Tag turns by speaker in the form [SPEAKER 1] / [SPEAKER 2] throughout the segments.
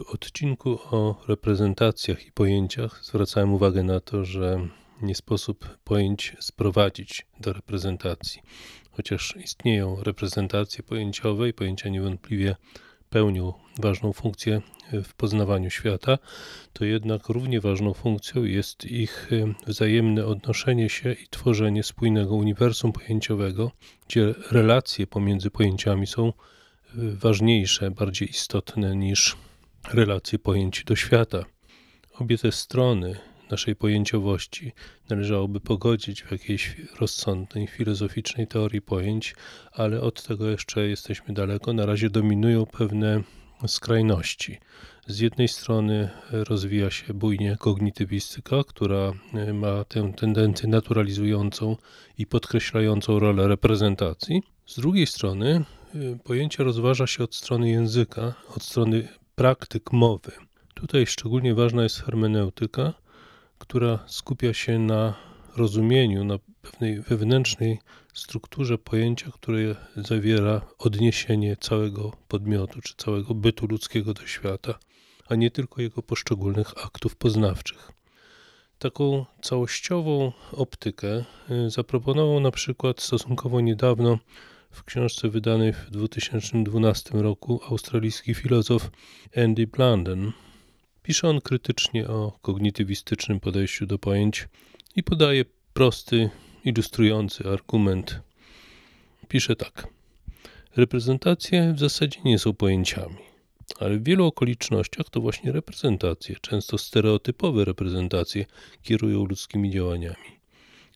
[SPEAKER 1] W odcinku o reprezentacjach i pojęciach zwracałem uwagę na to, że nie sposób pojęć sprowadzić do reprezentacji. Chociaż istnieją reprezentacje pojęciowe i pojęcia niewątpliwie pełnią ważną funkcję w poznawaniu świata, to jednak równie ważną funkcją jest ich wzajemne odnoszenie się i tworzenie spójnego uniwersum pojęciowego, gdzie relacje pomiędzy pojęciami są ważniejsze, bardziej istotne niż relacje pojęć do świata. Obie te strony naszej pojęciowości należałoby pogodzić w jakiejś rozsądnej, filozoficznej teorii pojęć, ale od tego jeszcze jesteśmy daleko. Na razie dominują pewne skrajności. Z jednej strony rozwija się bujnie kognitywistyka, która ma tę tendencję naturalizującą i podkreślającą rolę reprezentacji. Z drugiej strony pojęcia rozważa się od strony języka, od strony praktyk mowy. Tutaj szczególnie ważna jest hermeneutyka, która skupia się na rozumieniu, na pewnej wewnętrznej strukturze pojęcia, które zawiera odniesienie całego podmiotu czy całego bytu ludzkiego do świata, a nie tylko jego poszczególnych aktów poznawczych. Taką całościową optykę y, zaproponował na przykład stosunkowo niedawno w książce wydanej w 2012 roku australijski filozof Andy Blunden. Pisze on krytycznie o kognitywistycznym podejściu do pojęć i podaje prosty, ilustrujący argument. Pisze tak. Reprezentacje w zasadzie nie są pojęciami, ale w wielu okolicznościach to właśnie reprezentacje, często stereotypowe reprezentacje, kierują ludzkimi działaniami.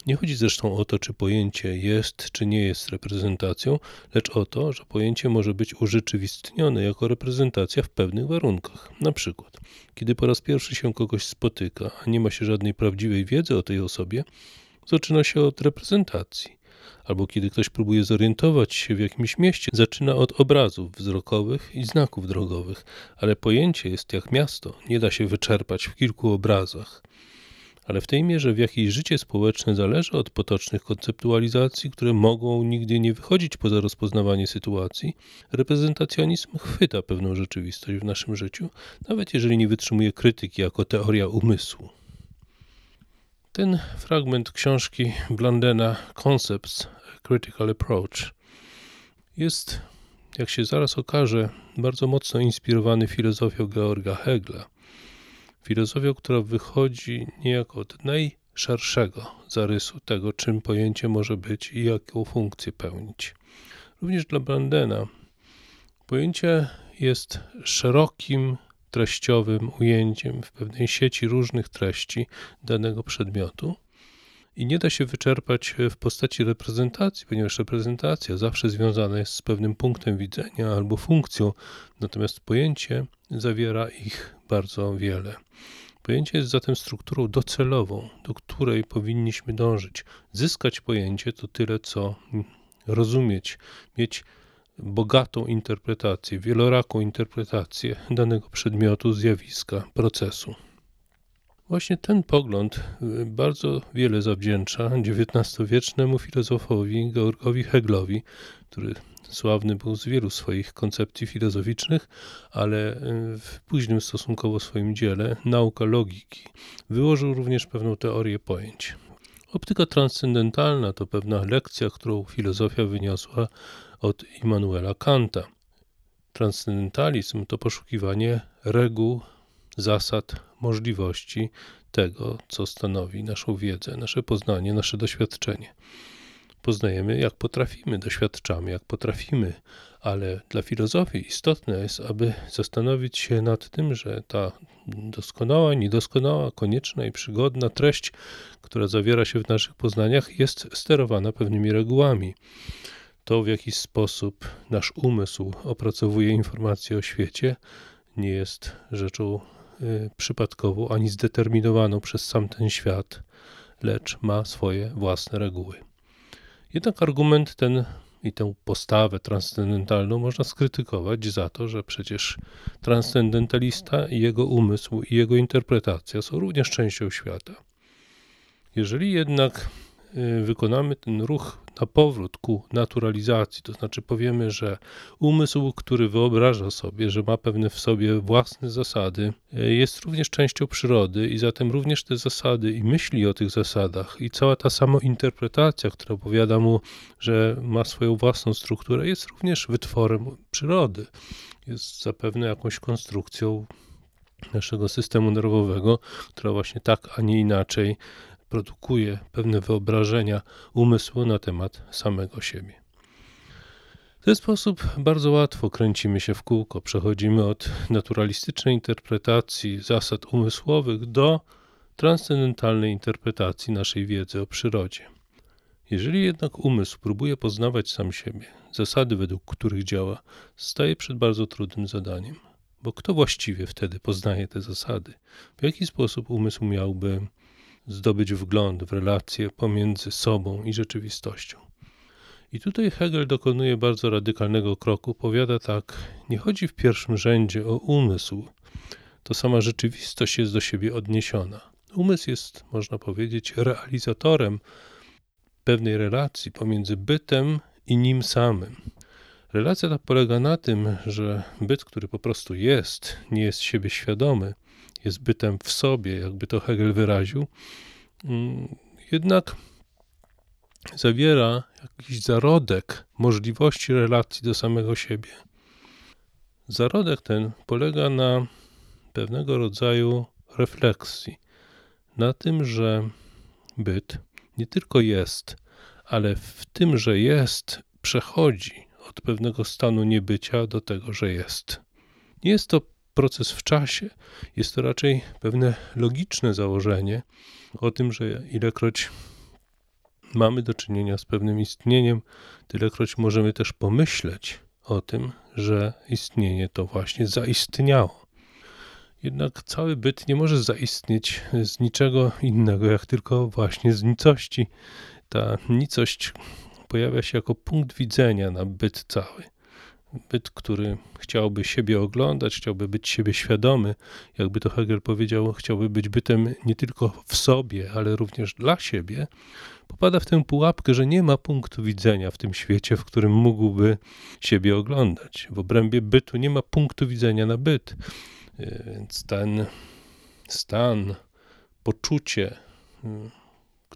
[SPEAKER 1] Nie chodzi zresztą o to, czy pojęcie jest, czy nie jest reprezentacją, lecz o to, że pojęcie może być urzeczywistnione jako reprezentacja w pewnych warunkach. Na przykład, kiedy po raz pierwszy się kogoś spotyka, a nie ma się żadnej prawdziwej wiedzy o tej osobie, zaczyna się od reprezentacji. Albo kiedy ktoś próbuje zorientować się w jakimś mieście, zaczyna od obrazów wzrokowych i znaków drogowych, ale pojęcie jest jak miasto, nie da się wyczerpać w kilku obrazach ale w tej mierze, w jakiej życie społeczne zależy od potocznych konceptualizacji, które mogą nigdy nie wychodzić poza rozpoznawanie sytuacji, reprezentacjonizm chwyta pewną rzeczywistość w naszym życiu, nawet jeżeli nie wytrzymuje krytyki jako teoria umysłu. Ten fragment książki Blandena Concepts Critical Approach jest, jak się zaraz okaże, bardzo mocno inspirowany filozofią Georga Hegla Filozofią, która wychodzi niejako od najszerszego zarysu tego, czym pojęcie może być i jaką funkcję pełnić. Również dla Brandena pojęcie jest szerokim, treściowym ujęciem w pewnej sieci różnych treści danego przedmiotu, i nie da się wyczerpać w postaci reprezentacji, ponieważ reprezentacja zawsze związana jest z pewnym punktem widzenia albo funkcją, natomiast pojęcie zawiera ich bardzo wiele. Pojęcie jest zatem strukturą docelową, do której powinniśmy dążyć. Zyskać pojęcie to tyle, co rozumieć, mieć bogatą interpretację, wieloraką interpretację danego przedmiotu, zjawiska, procesu. Właśnie ten pogląd y, bardzo wiele zawdzięcza XIX-wiecznemu filozofowi Georgowi Heglowi, który sławny był z wielu swoich koncepcji filozoficznych, ale y, w późnym stosunkowo swoim dziele, Nauka logiki, wyłożył również pewną teorię pojęć. Optyka transcendentalna to pewna lekcja, którą filozofia wyniosła od Immanuela Kanta. Transcendentalizm to poszukiwanie reguł zasad, możliwości tego, co stanowi naszą wiedzę, nasze poznanie, nasze doświadczenie. Poznajemy, jak potrafimy, doświadczamy, jak potrafimy, ale dla filozofii istotne jest, aby zastanowić się nad tym, że ta doskonała, niedoskonała, konieczna i przygodna treść, która zawiera się w naszych poznaniach, jest sterowana pewnymi regułami. To, w jaki sposób nasz umysł opracowuje informacje o świecie, nie jest rzeczą przypadkową ani zdeterminowaną przez sam ten świat, lecz ma swoje własne reguły. Jednak argument ten i tę postawę transcendentalną można skrytykować za to, że przecież transcendentalista i jego umysł i jego interpretacja są również częścią świata. Jeżeli jednak y, wykonamy ten ruch na powrót ku naturalizacji, to znaczy powiemy, że umysł, który wyobraża sobie, że ma pewne w sobie własne zasady, y, jest również częścią przyrody i zatem również te zasady i myśli o tych zasadach i cała ta samointerpretacja, która opowiada mu, że ma swoją własną strukturę, jest również wytworem przyrody. Jest zapewne jakąś konstrukcją naszego systemu nerwowego, która właśnie tak, a nie inaczej produkuje pewne wyobrażenia umysłu na temat samego siebie. W ten sposób bardzo łatwo kręcimy się w kółko. Przechodzimy od naturalistycznej interpretacji zasad umysłowych do transcendentalnej interpretacji naszej wiedzy o przyrodzie. Jeżeli jednak umysł próbuje poznawać sam siebie, zasady, według których działa, staje przed bardzo trudnym zadaniem. Bo kto właściwie wtedy poznaje te zasady? W jaki sposób umysł miałby zdobyć wgląd w relacje pomiędzy sobą i rzeczywistością? I tutaj Hegel dokonuje bardzo radykalnego kroku. Powiada tak: Nie chodzi w pierwszym rzędzie o umysł, to sama rzeczywistość jest do siebie odniesiona. Umysł jest, można powiedzieć, realizatorem pewnej relacji pomiędzy bytem i nim samym. Relacja ta polega na tym, że byt, który po prostu jest, nie jest siebie świadomy, jest bytem w sobie, jakby to Hegel wyraził, mm, jednak zawiera jakiś zarodek możliwości relacji do samego siebie. Zarodek ten polega na pewnego rodzaju refleksji, na tym, że byt nie tylko jest, ale w tym, że jest, przechodzi od pewnego stanu niebycia do tego, że jest. Nie jest to proces w czasie, jest to raczej pewne logiczne założenie o tym, że ilekroć mamy do czynienia z pewnym istnieniem, tylekroć możemy też pomyśleć o tym, że istnienie to właśnie zaistniało. Jednak cały byt nie może zaistnieć z niczego innego, jak tylko właśnie z nicości. Ta nicość pojawia się jako punkt widzenia na byt cały. Byt, który chciałby siebie oglądać, chciałby być siebie świadomy, jakby to Hegel powiedział, chciałby być bytem nie tylko w sobie, ale również dla siebie, popada w tę pułapkę, że nie ma punktu widzenia w tym świecie, w którym mógłby siebie oglądać. W obrębie bytu nie ma punktu widzenia na byt. Więc ten stan, poczucie,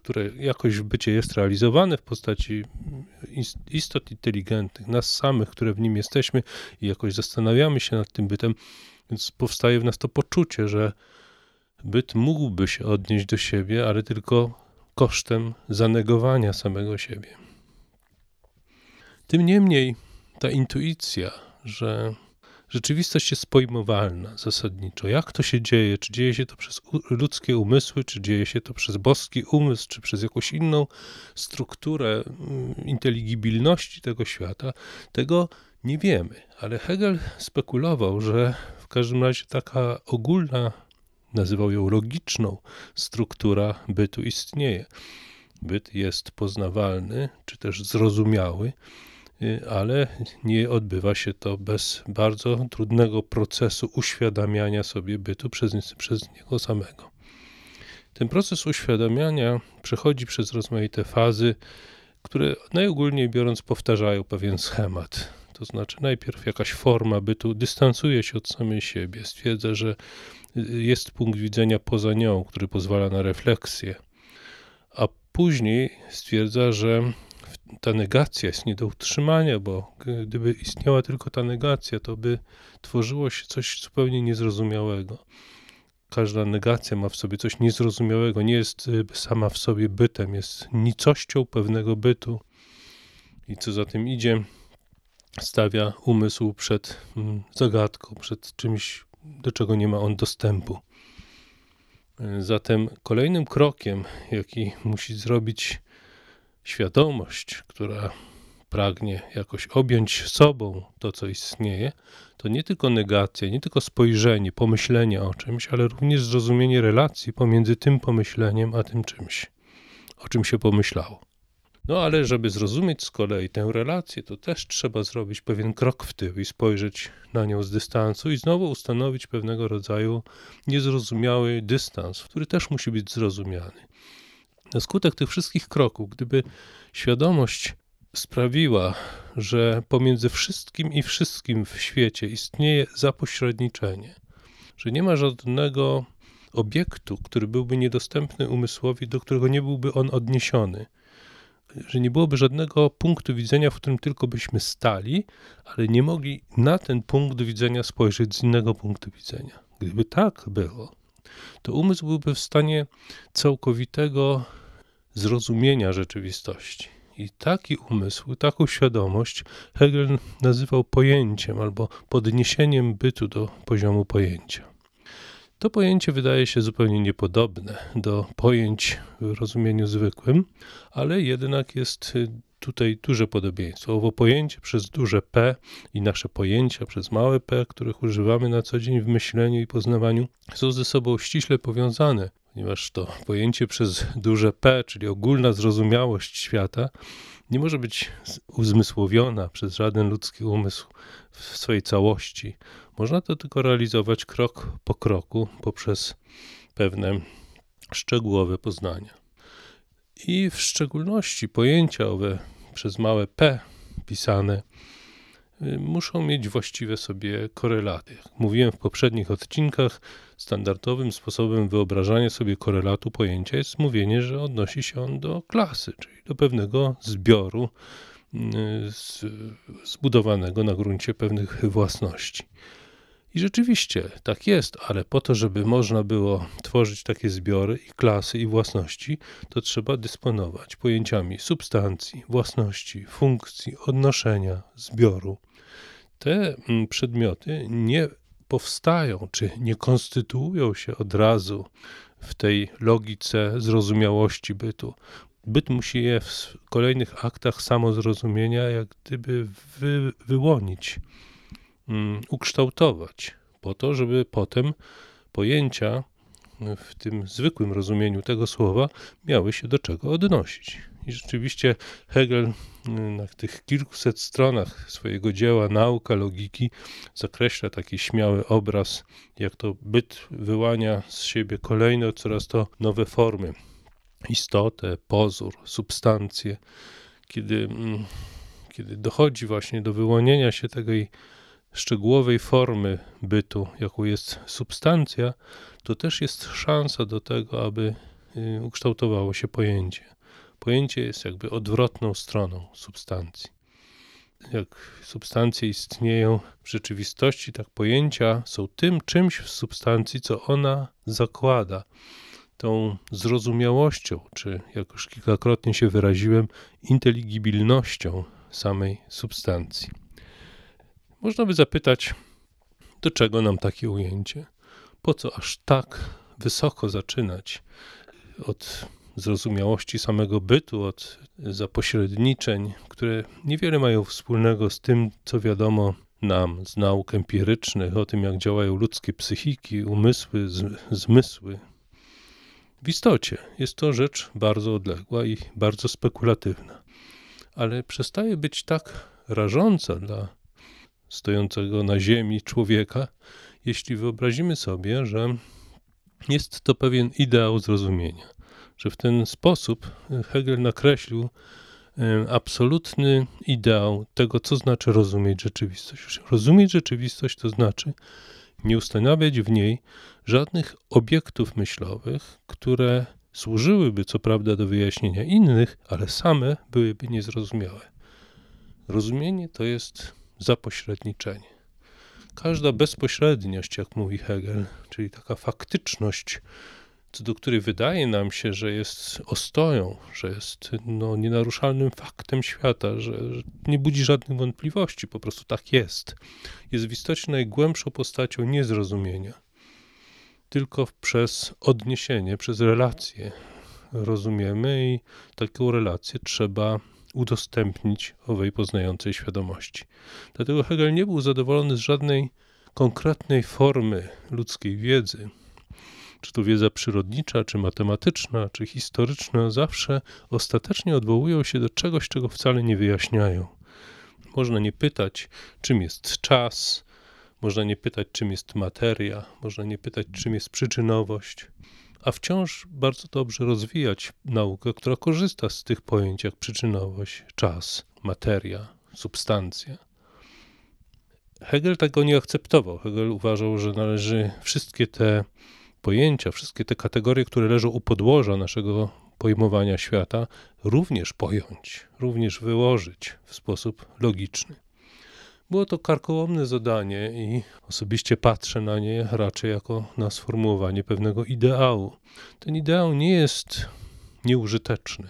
[SPEAKER 1] które jakoś w bycie jest realizowane w postaci istot inteligentnych, nas samych, które w nim jesteśmy i jakoś zastanawiamy się nad tym bytem, więc powstaje w nas to poczucie, że byt mógłby się odnieść do siebie, ale tylko kosztem zanegowania samego siebie. Tym niemniej ta intuicja, że rzeczywistość jest pojmowalna zasadniczo. Jak to się dzieje? Czy dzieje się to przez ludzkie umysły, czy dzieje się to przez boski umysł, czy przez jakąś inną strukturę mm, inteligibilności tego świata? Tego nie wiemy, ale Hegel spekulował, że w każdym razie taka ogólna, nazywał ją logiczną, struktura bytu istnieje. Byt jest poznawalny, czy też zrozumiały, ale nie odbywa się to bez bardzo trudnego procesu uświadamiania sobie bytu przez, przez niego samego. Ten proces uświadamiania przechodzi przez rozmaite fazy, które najogólniej biorąc powtarzają pewien schemat. To znaczy, najpierw jakaś forma bytu dystansuje się od samej siebie, stwierdza, że jest punkt widzenia poza nią, który pozwala na refleksję, a później stwierdza, że ta negacja jest nie do utrzymania, bo gdyby istniała tylko ta negacja, to by tworzyło się coś zupełnie niezrozumiałego. Każda negacja ma w sobie coś niezrozumiałego, nie jest y, sama w sobie bytem, jest nicością pewnego bytu. I co za tym idzie, stawia umysł przed mm, zagadką, przed czymś, do czego nie ma on dostępu. Zatem kolejnym krokiem, jaki musi zrobić świadomość, która pragnie jakoś objąć sobą to, co istnieje, to nie tylko negacja, nie tylko spojrzenie, pomyślenie o czymś, ale również zrozumienie relacji pomiędzy tym pomyśleniem a tym czymś, o czym się pomyślało. No ale żeby zrozumieć z kolei tę relację, to też trzeba zrobić pewien krok w tył i spojrzeć na nią z dystansu i znowu ustanowić pewnego rodzaju niezrozumiały dystans, który też musi być zrozumiany. Na skutek tych wszystkich kroków, gdyby świadomość sprawiła, że pomiędzy wszystkim i wszystkim w świecie istnieje zapośredniczenie, że nie ma żadnego obiektu, który byłby niedostępny umysłowi, do którego nie byłby on odniesiony, że nie byłoby żadnego punktu widzenia, w którym tylko byśmy stali, ale nie mogli na ten punkt widzenia spojrzeć z innego punktu widzenia. Gdyby tak było, to umysł byłby w stanie całkowitego zrozumienia rzeczywistości. I taki umysł, taką świadomość Hegel nazywał pojęciem albo podniesieniem bytu do poziomu pojęcia. To pojęcie wydaje się zupełnie niepodobne do pojęć w rozumieniu zwykłym, ale jednak jest tutaj duże podobieństwo. Owo pojęcie przez duże P i nasze pojęcia przez małe p, których używamy na co dzień w myśleniu i poznawaniu, są ze sobą ściśle powiązane, ponieważ to pojęcie przez duże P, czyli ogólna zrozumiałość świata, nie może być uzmysłowiona przez żaden ludzki umysł w swojej całości. Można to tylko realizować krok po kroku poprzez pewne szczegółowe poznania. I w szczególności pojęcia owe przez małe p pisane y, muszą mieć właściwe sobie korelaty. Jak mówiłem w poprzednich odcinkach, standardowym sposobem wyobrażania sobie korelatu pojęcia jest mówienie, że odnosi się on do klasy, czyli do pewnego zbioru y, zbudowanego na gruncie pewnych własności. I rzeczywiście tak jest, ale po to, żeby można było tworzyć takie zbiory i klasy i własności, to trzeba dysponować pojęciami substancji, własności, funkcji, odnoszenia, zbioru. Te mm, przedmioty nie powstają czy nie konstytuują się od razu w tej logice zrozumiałości bytu. Byt musi je w kolejnych aktach samozrozumienia jak gdyby wy, wyłonić Mm, ukształtować, po to, żeby potem pojęcia w tym zwykłym rozumieniu tego słowa miały się do czego odnosić. I rzeczywiście Hegel mm, na tych kilkuset stronach swojego dzieła Nauka logiki zakreśla taki śmiały obraz, jak to byt wyłania z siebie kolejne, coraz to nowe formy. Istotę, pozór, substancje. Kiedy, mm, kiedy dochodzi właśnie do wyłonienia się tej szczegółowej formy bytu, jaką jest substancja, to też jest szansa do tego, aby y, ukształtowało się pojęcie. Pojęcie jest jakby odwrotną stroną substancji. Jak substancje istnieją w rzeczywistości, tak pojęcia są tym czymś w substancji, co ona zakłada. Tą zrozumiałością, czy jak już kilkakrotnie się wyraziłem, inteligibilnością samej substancji. Można by zapytać, do czego nam takie ujęcie? Po co aż tak wysoko zaczynać od zrozumiałości samego bytu, od zapośredniczeń, które niewiele mają wspólnego z tym, co wiadomo nam z nauk empirycznych, o tym, jak działają ludzkie psychiki, umysły, zmysły. W istocie jest to rzecz bardzo odległa i bardzo spekulatywna, ale przestaje być tak rażąca dla stojącego na ziemi człowieka, jeśli wyobrazimy sobie, że jest to pewien ideał zrozumienia, że w ten sposób Hegel nakreślił e, absolutny ideał tego, co znaczy rozumieć rzeczywistość. Rozumieć rzeczywistość to znaczy nie ustanawiać w niej żadnych obiektów myślowych, które służyłyby co prawda do wyjaśnienia innych, ale same byłyby niezrozumiałe. Rozumienie to jest zapośredniczenie. Każda bezpośredniość, jak mówi Hegel, czyli taka faktyczność, co do której wydaje nam się, że jest ostoją, że jest no, nienaruszalnym faktem świata, że, nie budzi żadnych wątpliwości, po prostu tak jest. Jest w istocie najgłębszą postacią niezrozumienia. Tylko przez odniesienie, przez relację rozumiemy i taką relację trzeba udostępnić owej poznającej świadomości. Dlatego Hegel nie był zadowolony z żadnej konkretnej formy ludzkiej wiedzy. Czy to wiedza przyrodnicza, czy matematyczna, czy historyczna, zawsze ostatecznie odwołują się do czegoś, czego wcale nie wyjaśniają. Można nie pytać, czym jest czas, można nie pytać, czym jest materia, można nie pytać, czym jest przyczynowość, a wciąż bardzo dobrze rozwijać naukę, która korzysta z tych pojęć jak przyczynowość, czas, materia, substancja. Hegel tego nie akceptował. Hegel uważał, że należy wszystkie te pojęcia, wszystkie te kategorie, które leżą u podłoża naszego pojmowania świata, również pojąć, również wyłożyć w sposób logiczny. Było to karkołomne zadanie i osobiście patrzę na nie raczej jako na sformułowanie pewnego ideału. Ten ideał nie jest nieużyteczny.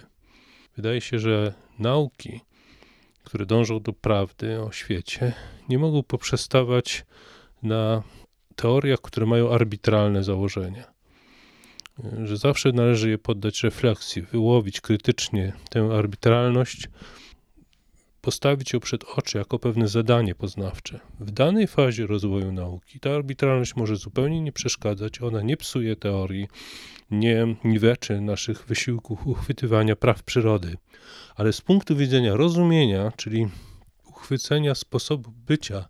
[SPEAKER 1] Wydaje się, że nauki, które dążą do prawdy o świecie, nie mogą poprzestawać na teoriach, które mają arbitralne założenia. Że zawsze należy je poddać refleksji, wyłowić krytycznie tę arbitralność, postawić ją przed oczy jako pewne zadanie poznawcze. W danej fazie rozwoju nauki ta arbitralność może zupełnie nie przeszkadzać, ona nie psuje teorii, nie niweczy naszych wysiłków uchwytywania praw przyrody, ale z punktu widzenia rozumienia, czyli uchwycenia sposobu bycia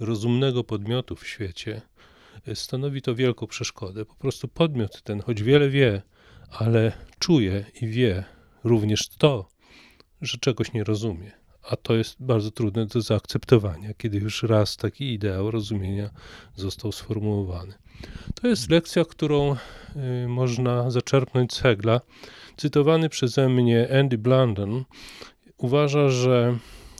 [SPEAKER 1] rozumnego podmiotu w świecie, stanowi to wielką przeszkodę. Po prostu podmiot ten, choć wiele wie, ale czuje i wie również to, że czegoś nie rozumie a to jest bardzo trudne do zaakceptowania, kiedy już raz taki ideał rozumienia został sformułowany. To jest lekcja, którą y, można zaczerpnąć z Hegla. Cytowany przeze mnie Andy Blandon uważa, że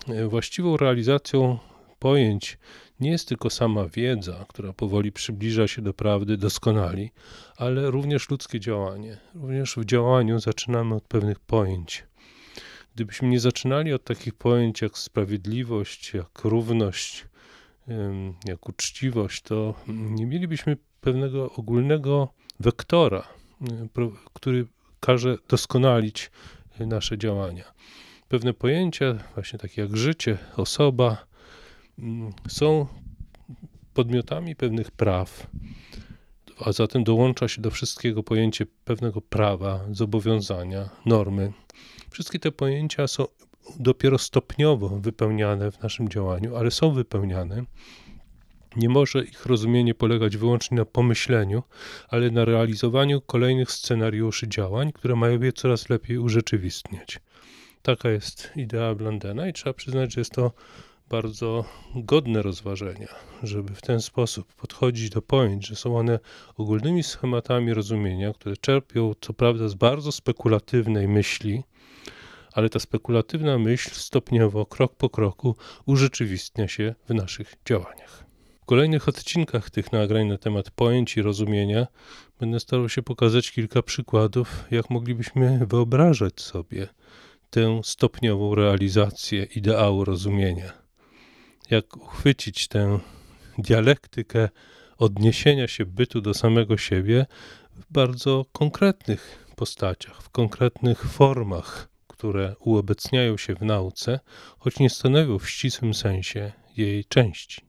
[SPEAKER 1] y, właściwą realizacją pojęć nie jest tylko sama wiedza, która powoli przybliża się do prawdy doskonali, ale również ludzkie działanie. Również w działaniu zaczynamy od pewnych pojęć. Gdybyśmy nie zaczynali od takich pojęć jak sprawiedliwość, jak równość, jak uczciwość, to nie mielibyśmy pewnego ogólnego wektora, który każe doskonalić nasze działania. Pewne pojęcia, właśnie takie jak życie, osoba, są podmiotami pewnych praw, a zatem dołącza się do wszystkiego pojęcie pewnego prawa, zobowiązania, normy. Wszystkie te pojęcia są dopiero stopniowo wypełniane w naszym działaniu, ale są wypełniane. Nie może ich rozumienie polegać wyłącznie na pomyśleniu, ale na realizowaniu kolejnych scenariuszy działań, które mają je coraz lepiej urzeczywistniać. Taka jest idea Blandena i trzeba przyznać, że jest to bardzo godne rozważenia, żeby w ten sposób podchodzić do pojęć, że są one ogólnymi schematami rozumienia, które czerpią co prawda z bardzo spekulatywnej myśli, ale ta spekulatywna myśl stopniowo, krok po kroku urzeczywistnia się w naszych działaniach. W kolejnych odcinkach tych nagrań na temat pojęć i rozumienia będę starał się pokazać kilka przykładów, jak moglibyśmy wyobrażać sobie tę stopniową realizację ideału rozumienia. Jak uchwycić tę dialektykę odniesienia się bytu do samego siebie w bardzo konkretnych postaciach, w konkretnych formach które uobecniają się w nauce, choć nie stanowią w ścisłym sensie jej części.